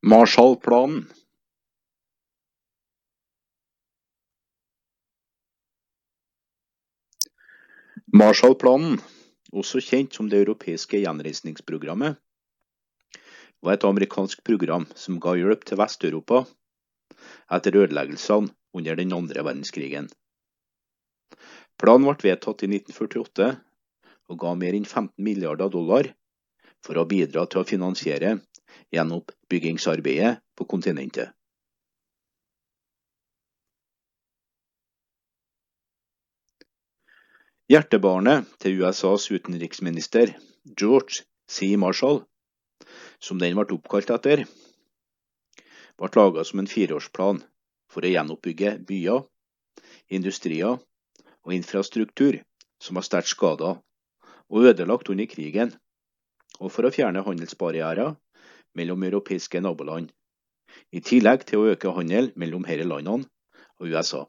Marshallplanen også kjent som Det europeiske gjenreisningsprogrammet, var et amerikansk program som ga hjelp til Vest-Europa etter ødeleggelsene under den andre verdenskrigen. Planen ble vedtatt i 1948 og ga mer enn 15 milliarder dollar for å bidra til å finansiere gjenoppbyggingsarbeidet på kontinentet. Hjertebarnet til USAs utenriksminister, George C. Marshall, som den ble oppkalt etter, ble laget som en fireårsplan for å gjenoppbygge byer, industrier og infrastruktur som var sterkt skada og ødelagt under krigen, og for å fjerne handelsbarrierer mellom europeiske naboland, i tillegg til å øke handel mellom disse landene og USA.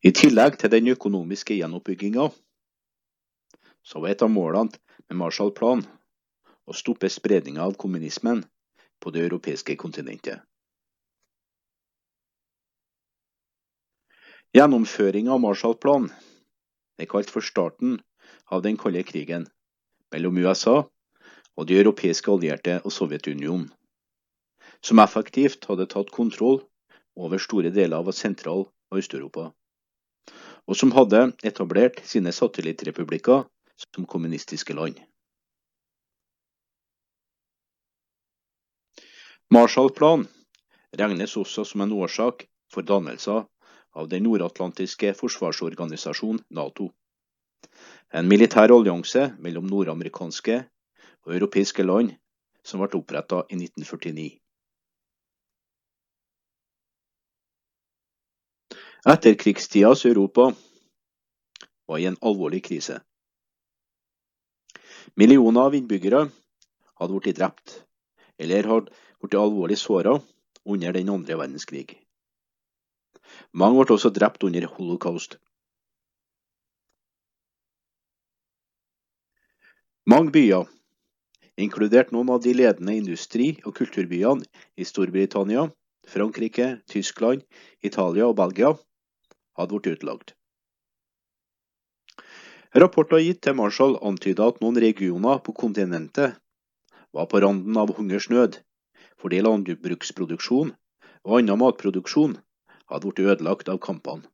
I tillegg til den økonomiske gjenoppbygginga, så var et av målene med Marshall-planen å stoppe spredninga av kommunismen på det europeiske kontinentet. Gjennomføringa av Marshall-planen er kalt for starten av den kalde krigen mellom USA og de europeiske allierte og Sovjetunionen, som effektivt hadde tatt kontroll over store deler av Sentral- og Øst-Europa og som hadde etablert sine satellittrepublikker som kommunistiske land. Marshallplanen regnes også som en årsak for dannelsen av den nordatlantiske forsvarsorganisasjonen Nato, en militær allianse mellom nordamerikanske og europeiske land som ble oppretta i 1949. Etterkrigstidas Europa var i en alvorlig krise. Millioner av innbyggere hadde blitt drept eller hadde blitt alvorlig såra under den andre verdenskrig. Mange ble også drept under holocaust. Mange byer, inkludert noen av de ledende industri- og kulturbyene i Storbritannia, Frankrike, Tyskland, Italia og Belgia, hadde blitt utlagt. Rapporter gitt til Marshall antydet at noen regioner på kontinentet var på randen av hungersnød fordi landbruksproduksjon og annen matproduksjon hadde blitt ødelagt av kampene.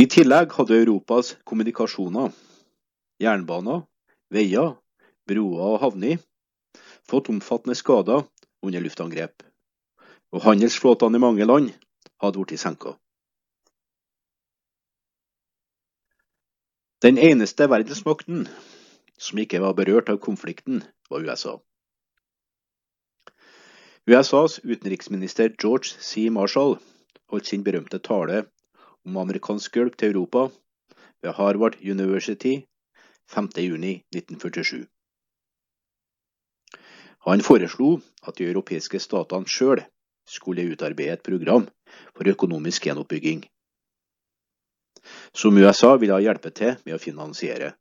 I tillegg hadde Europas kommunikasjoner, jernbaner, veier, broer og havner fått omfattende skader under luftangrep og handelsflåtene i mange land hadde blitt senka. Den eneste verdensmakten som ikke var berørt av konflikten, var USA. USAs utenriksminister George C. Marshall holdt sin berømte tale om amerikansk hjelp til Europa ved Harvard University 5.6.1947. Han foreslo at de europeiske statene sjøl skulle utarbeide et program for økonomisk gjenoppbygging, som USA ville hjelpe til med å finansiere.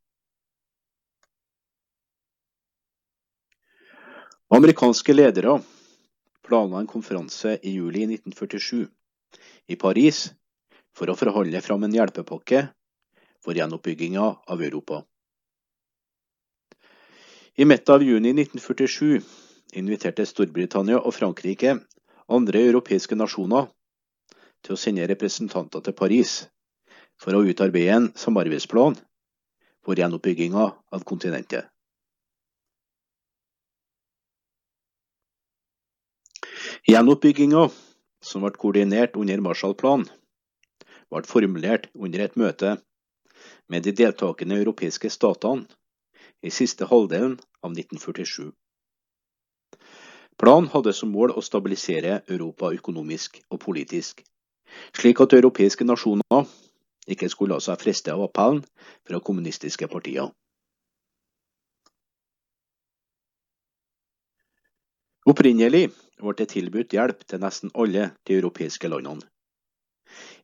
Amerikanske ledere planla en konferanse i juli 1947 i Paris for å forhandle fram en hjelpepakke for gjenoppbygginga av Europa. I midten av juni 1947 inviterte Storbritannia og Frankrike andre europeiske nasjoner til å sende representanter til Paris for å utarbeide en samarbeidsplan for gjenoppbygginga av kontinentet. Gjenoppbygginga, som ble koordinert under Marshallplanen, ble formulert under et møte med de deltakende europeiske statene i siste halvdelen av 1947. Planen hadde som mål å stabilisere Europa økonomisk og politisk, slik at europeiske nasjoner ikke skulle la seg friste av appellen fra kommunistiske partier. Opprinnelig ble det tilbudt hjelp til nesten alle de europeiske landene.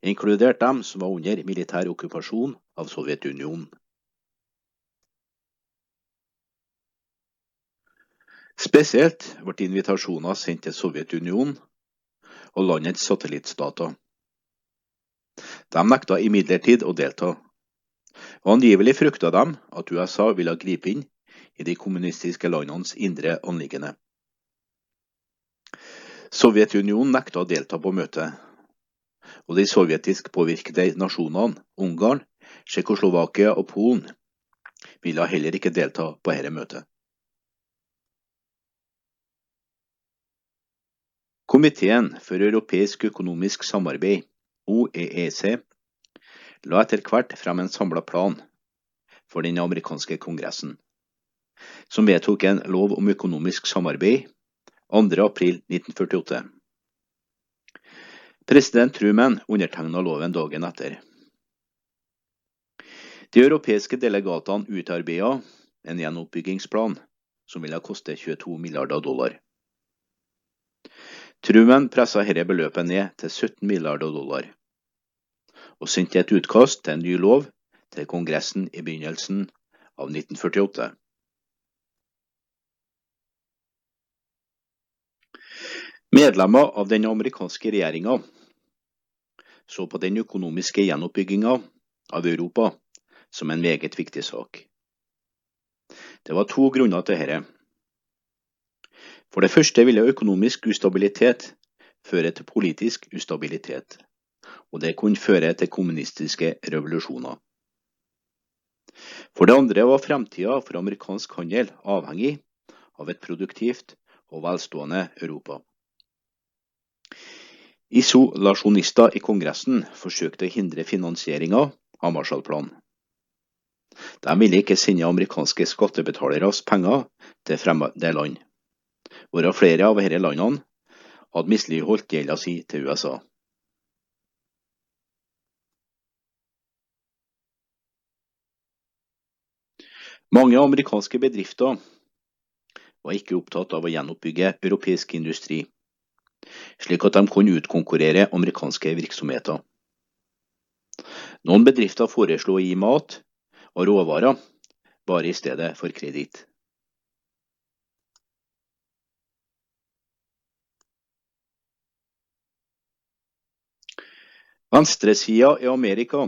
Inkludert dem som var under militær okkupasjon av Sovjetunionen. Spesielt ble invitasjoner sendt til Sovjetunionen og landets satellittstater. De nekta imidlertid å delta, og angivelig frykta de at USA ville gripe inn i de kommunistiske landenes indre anliggende. Sovjetunionen nekta å delta på møtet, og de sovjetisk påvirkede nasjonene, Ungarn, Tsjekkoslovakia og Polen, ville heller ikke delta på dette møtet. Komiteen for europeisk økonomisk samarbeid, OEEC, la etter hvert frem en samla plan for den amerikanske kongressen, som vedtok en lov om økonomisk samarbeid 2.4.1948. President Truman undertegna loven dagen etter. De europeiske delegatene utarbeida en gjenoppbyggingsplan som ville koste 22 milliarder dollar. Truman pressa dette beløpet ned til 17 milliarder dollar, og sendte et utkast til en ny lov til Kongressen i begynnelsen av 1948. Medlemmer av den amerikanske regjeringa så på den økonomiske gjenoppbygginga av Europa som en meget viktig sak. Det var to grunner til dette. For det første ville økonomisk ustabilitet føre til politisk ustabilitet, og det kunne føre til kommunistiske revolusjoner. For det andre var fremtida for amerikansk handel avhengig av et produktivt og velstående Europa. Isolasjonister i Kongressen forsøkte å hindre finansieringa av Marshallplanen. De ville ikke sende amerikanske skattebetaleres penger til fremmede land hvorav flere av disse landene hadde misligholdt gjelda si til USA. Mange amerikanske bedrifter var ikke opptatt av å gjenoppbygge europeisk industri, slik at de kunne utkonkurrere amerikanske virksomheter. Noen bedrifter foreslo å gi mat og råvarer bare i stedet for kreditt. Venstresida i Amerika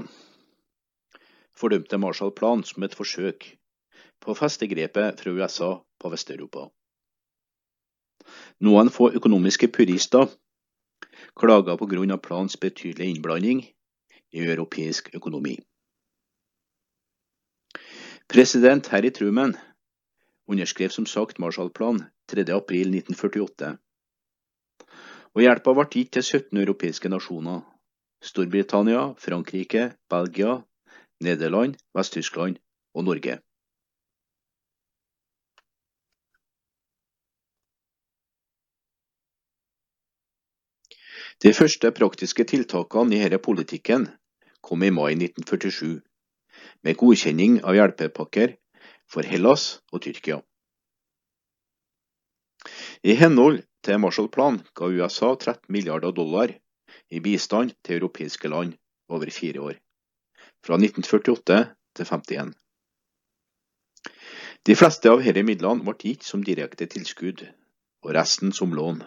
fordømte Marshall-planen som et forsøk på å feste grepet fra USA på Vest-Europa. Noen få økonomiske purister klaga pga. planens betydelige innblanding i europeisk økonomi. President Harry Truman underskrev som sagt Marshallplanen 3.4.1948, og hjelpa ble gitt til 17 europeiske nasjoner Storbritannia, Frankrike, Belgia, Nederland, Vest-Tyskland og Norge. De første praktiske tiltakene i denne politikken kom i mai 1947, med godkjenning av hjelpepakker for Hellas og Tyrkia. I henhold til Marshallplanen ga USA 13 milliarder dollar i bistand til europeiske land over fire år, fra 1948 til 51. De fleste av disse midlene ble gitt som direkte tilskudd, og resten som lån.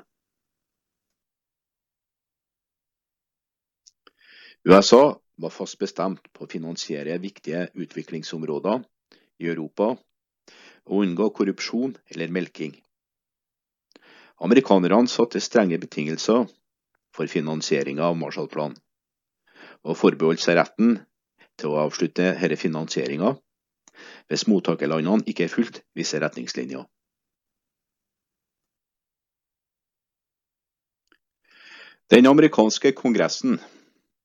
USA var fast bestemt på å finansiere viktige utviklingsområder i Europa og unngå korrupsjon eller melking. Amerikanerne satte strenge betingelser for finansieringa av Marshallplanen, og forbeholdt seg retten til å avslutte denne finansieringa hvis mottakerlandene ikke fulgte visse retningslinjer. Den amerikanske kongressen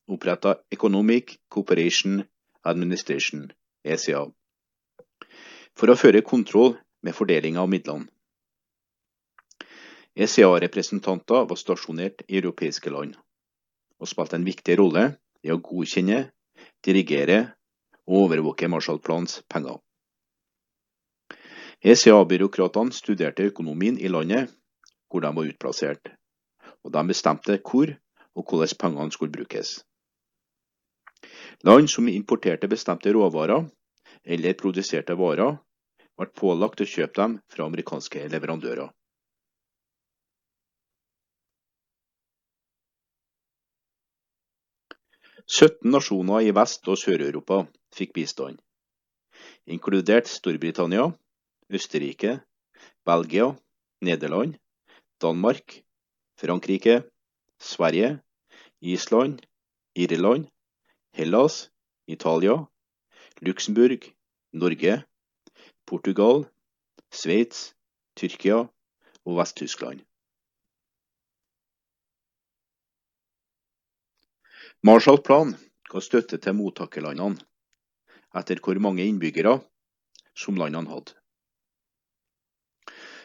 oppretta Economic Cooperation Administration, ECA, for å føre kontroll med fordelinga av midlene. ECA-representanter var stasjonert i europeiske land, og spilte en viktig rolle i å godkjenne, dirigere og overvåke Marshallplans penger. ECA-byråkratene studerte økonomien i landet hvor de var utplassert, og de bestemte hvor og hvordan pengene skulle brukes. Land som importerte bestemte råvarer eller produserte varer, ble pålagt å kjøpe dem fra amerikanske leverandører. Sytten nasjoner i Vest- og Sør-Europa fikk bistand, inkludert Storbritannia, Østerrike, Belgia, Nederland, Danmark, Frankrike, Sverige, Island, Irland, Hellas, Italia, Luxembourg, Norge, Portugal, Sveits, Tyrkia og Vest-Tyskland. Marshallplan ga støtte til mottakerlandene etter hvor mange innbyggere som landene hadde.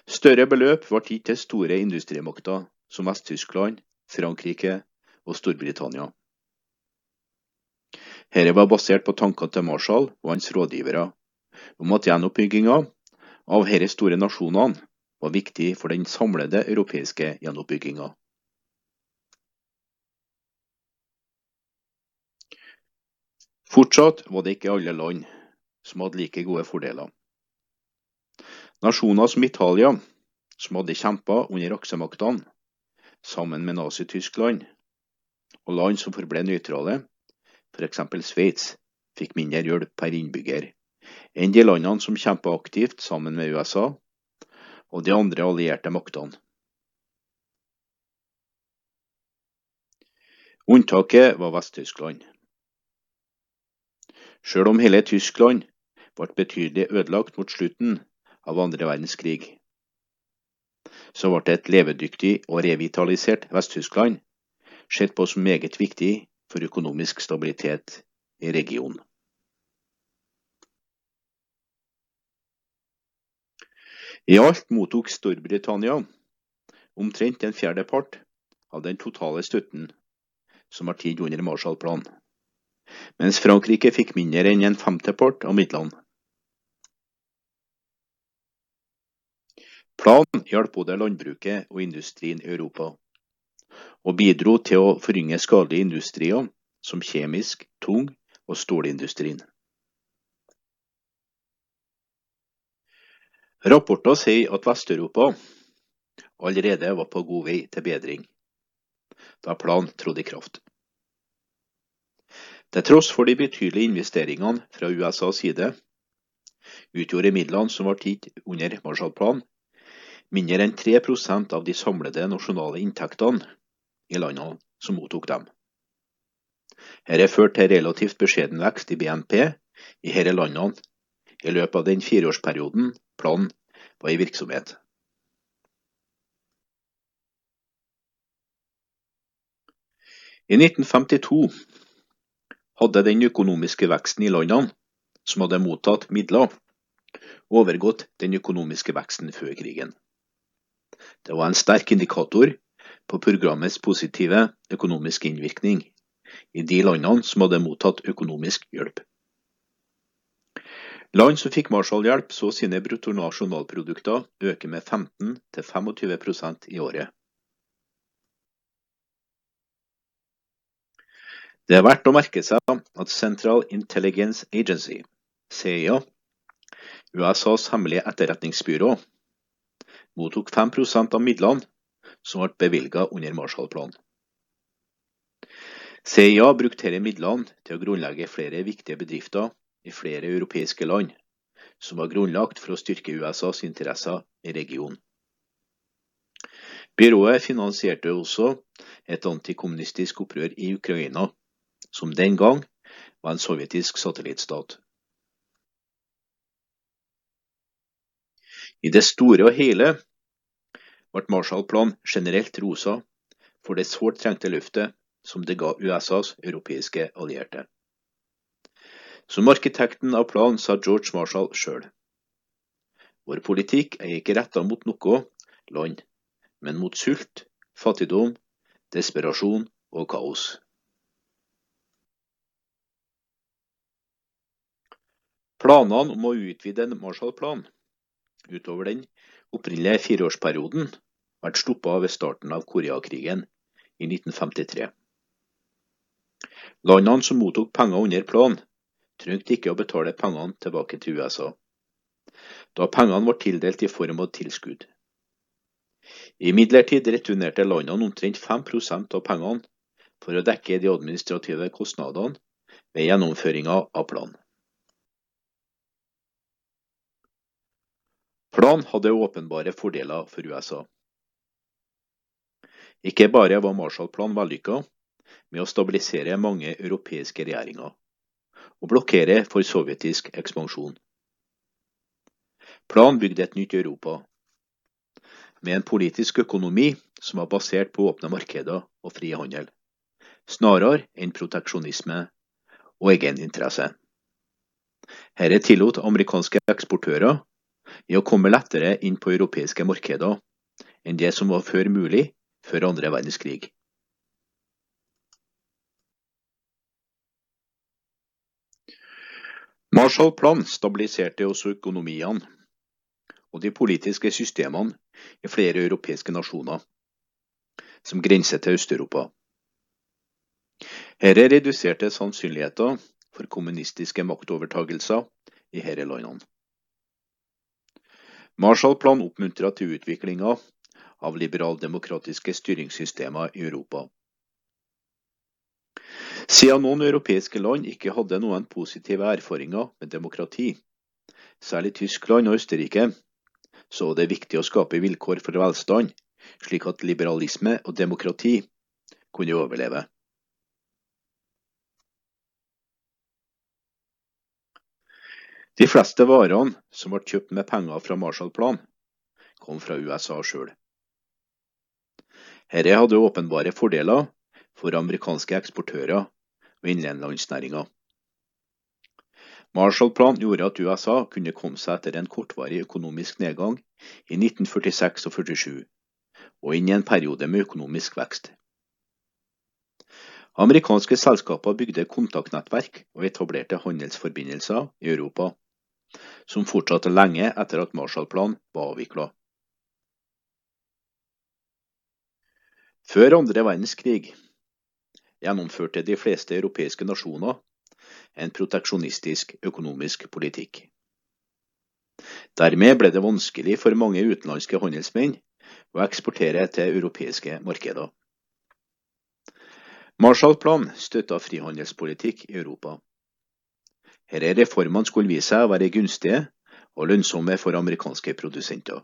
Større beløp ble gitt til store industrimakter som Vest-Tyskland, Frankrike og Storbritannia. Dette var basert på tankene til Marshall og hans rådgivere om at gjenoppbygginga av disse store nasjonene var viktig for den samlede europeiske gjenoppbygginga. Fortsatt var det ikke alle land som hadde like gode fordeler. Nasjoner som Italia, som hadde kjempa under aksemaktene, sammen med Nazi-Tyskland, og land som forble nøytrale, f.eks. Sveits, fikk mindre hjelp per innbygger enn de landene som kjemper aktivt sammen med USA og de andre allierte maktene. Unntaket var Vest-Tyskland. Sjøl om hele Tyskland ble betydelig ødelagt mot slutten av andre verdenskrig, så ble et levedyktig og revitalisert Vest-Tyskland sett på som meget viktig for økonomisk stabilitet i regionen. I alt mottok Storbritannia omtrent en fjerdepart av den totale støtten som var tid under Marshallplanen mens Frankrike fikk mindre enn en femtepart av midlene. Planen hjalp både landbruket og industrien i Europa, og bidro til å forynge skadelige industrier som kjemisk, tung og stålindustrien. Rapporter sier at Vest-Europa allerede var på god vei til bedring da planen trådte i kraft. Til tross for de betydelige investeringene fra USAs side, utgjorde midlene som ble gitt under Marshallplanen, mindre enn 3% av de samlede nasjonale inntektene i landene som mottok dem. Dette førte til relativt beskjeden vekst i BNP i disse landene i løpet av den fireårsperioden planen var i virksomhet. I 1952 hadde den økonomiske veksten i landene som hadde mottatt midler, overgått den økonomiske veksten før krigen. Det var en sterk indikator på programmets positive økonomiske innvirkning i de landene som hadde mottatt økonomisk hjelp. Land som fikk Marshall-hjelp, så sine bruttonasjonalprodukter øke med 15-25% i året. Det er verdt å merke seg at Central Intelligence Agency, CIA, USAs hemmelige etterretningsbyrå, mottok 5% av midlene som ble bevilget under Marshallplanen. CIA brukte disse midlene til å grunnlegge flere viktige bedrifter i flere europeiske land, som var grunnlagt for å styrke USAs interesser i regionen. Byrået finansierte også et antikommunistisk opprør i Ukraina som den gang var en sovjetisk satellittstat. I det store og hele ble Marshallplanen generelt rosa for det sårt trengte løftet som det ga USAs europeiske allierte. Som arkitekten av planen sa George Marshall sjøl. Vår politikk er ikke retta mot noe land, men mot sult, fattigdom, desperasjon og kaos. Planene om å utvide en Marshallplan utover den opprinnelige fireårsperioden ble stoppet ved starten av Koreakrigen i 1953. Landene som mottok penger under planen, trengte ikke å betale pengene tilbake til USA, da pengene var tildelt i form av tilskudd. Imidlertid returnerte landene omtrent 5% av pengene for å dekke de administrative kostnadene ved gjennomføringa av planen. Planen hadde åpenbare fordeler for USA. Ikke bare var Marshall-planen vellykka med å stabilisere mange europeiske regjeringer og blokkere for sovjetisk ekspansjon. Planen bygde et nytt Europa, med en politisk økonomi som var basert på åpne markeder og fri handel, snarere enn proteksjonisme og egeninteresse. Dette tillot amerikanske eksportører i å komme lettere inn på europeiske markeder enn det som var før mulig før andre verdenskrig. Marshall-planen stabiliserte også økonomiene og de politiske systemene i flere europeiske nasjoner som grenser til Øst-Europa. Dette reduserte sannsynligheten for kommunistiske maktovertagelser i disse landene. Marshallplanen oppmuntrer til utviklinga av liberaldemokratiske styringssystemer i Europa. Siden noen europeiske land ikke hadde noen positive erfaringer med demokrati, særlig Tyskland og Østerrike, så det det viktig å skape vilkår for velstand, slik at liberalisme og demokrati kunne overleve. De fleste varene som ble kjøpt med penger fra Marshall-planen, kom fra USA sjøl. Dette hadde åpenbare fordeler for amerikanske eksportører og innenlandsnæringer. Marshall-planen gjorde at USA kunne komme seg etter en kortvarig økonomisk nedgang i 1946 og 47, og inn i en periode med økonomisk vekst. Amerikanske selskaper bygde kontaktnettverk og etablerte handelsforbindelser i Europa som fortsatte lenge etter at Marshallplanen var avvikla. Før andre verdenskrig gjennomførte de fleste europeiske nasjoner en proteksjonistisk økonomisk politikk. Dermed ble det vanskelig for mange utenlandske handelsmenn å eksportere til europeiske markeder. Marshallplanen støtta frihandelspolitikk i Europa. Disse reformene skulle vise seg å være gunstige og lønnsomme for amerikanske produsenter.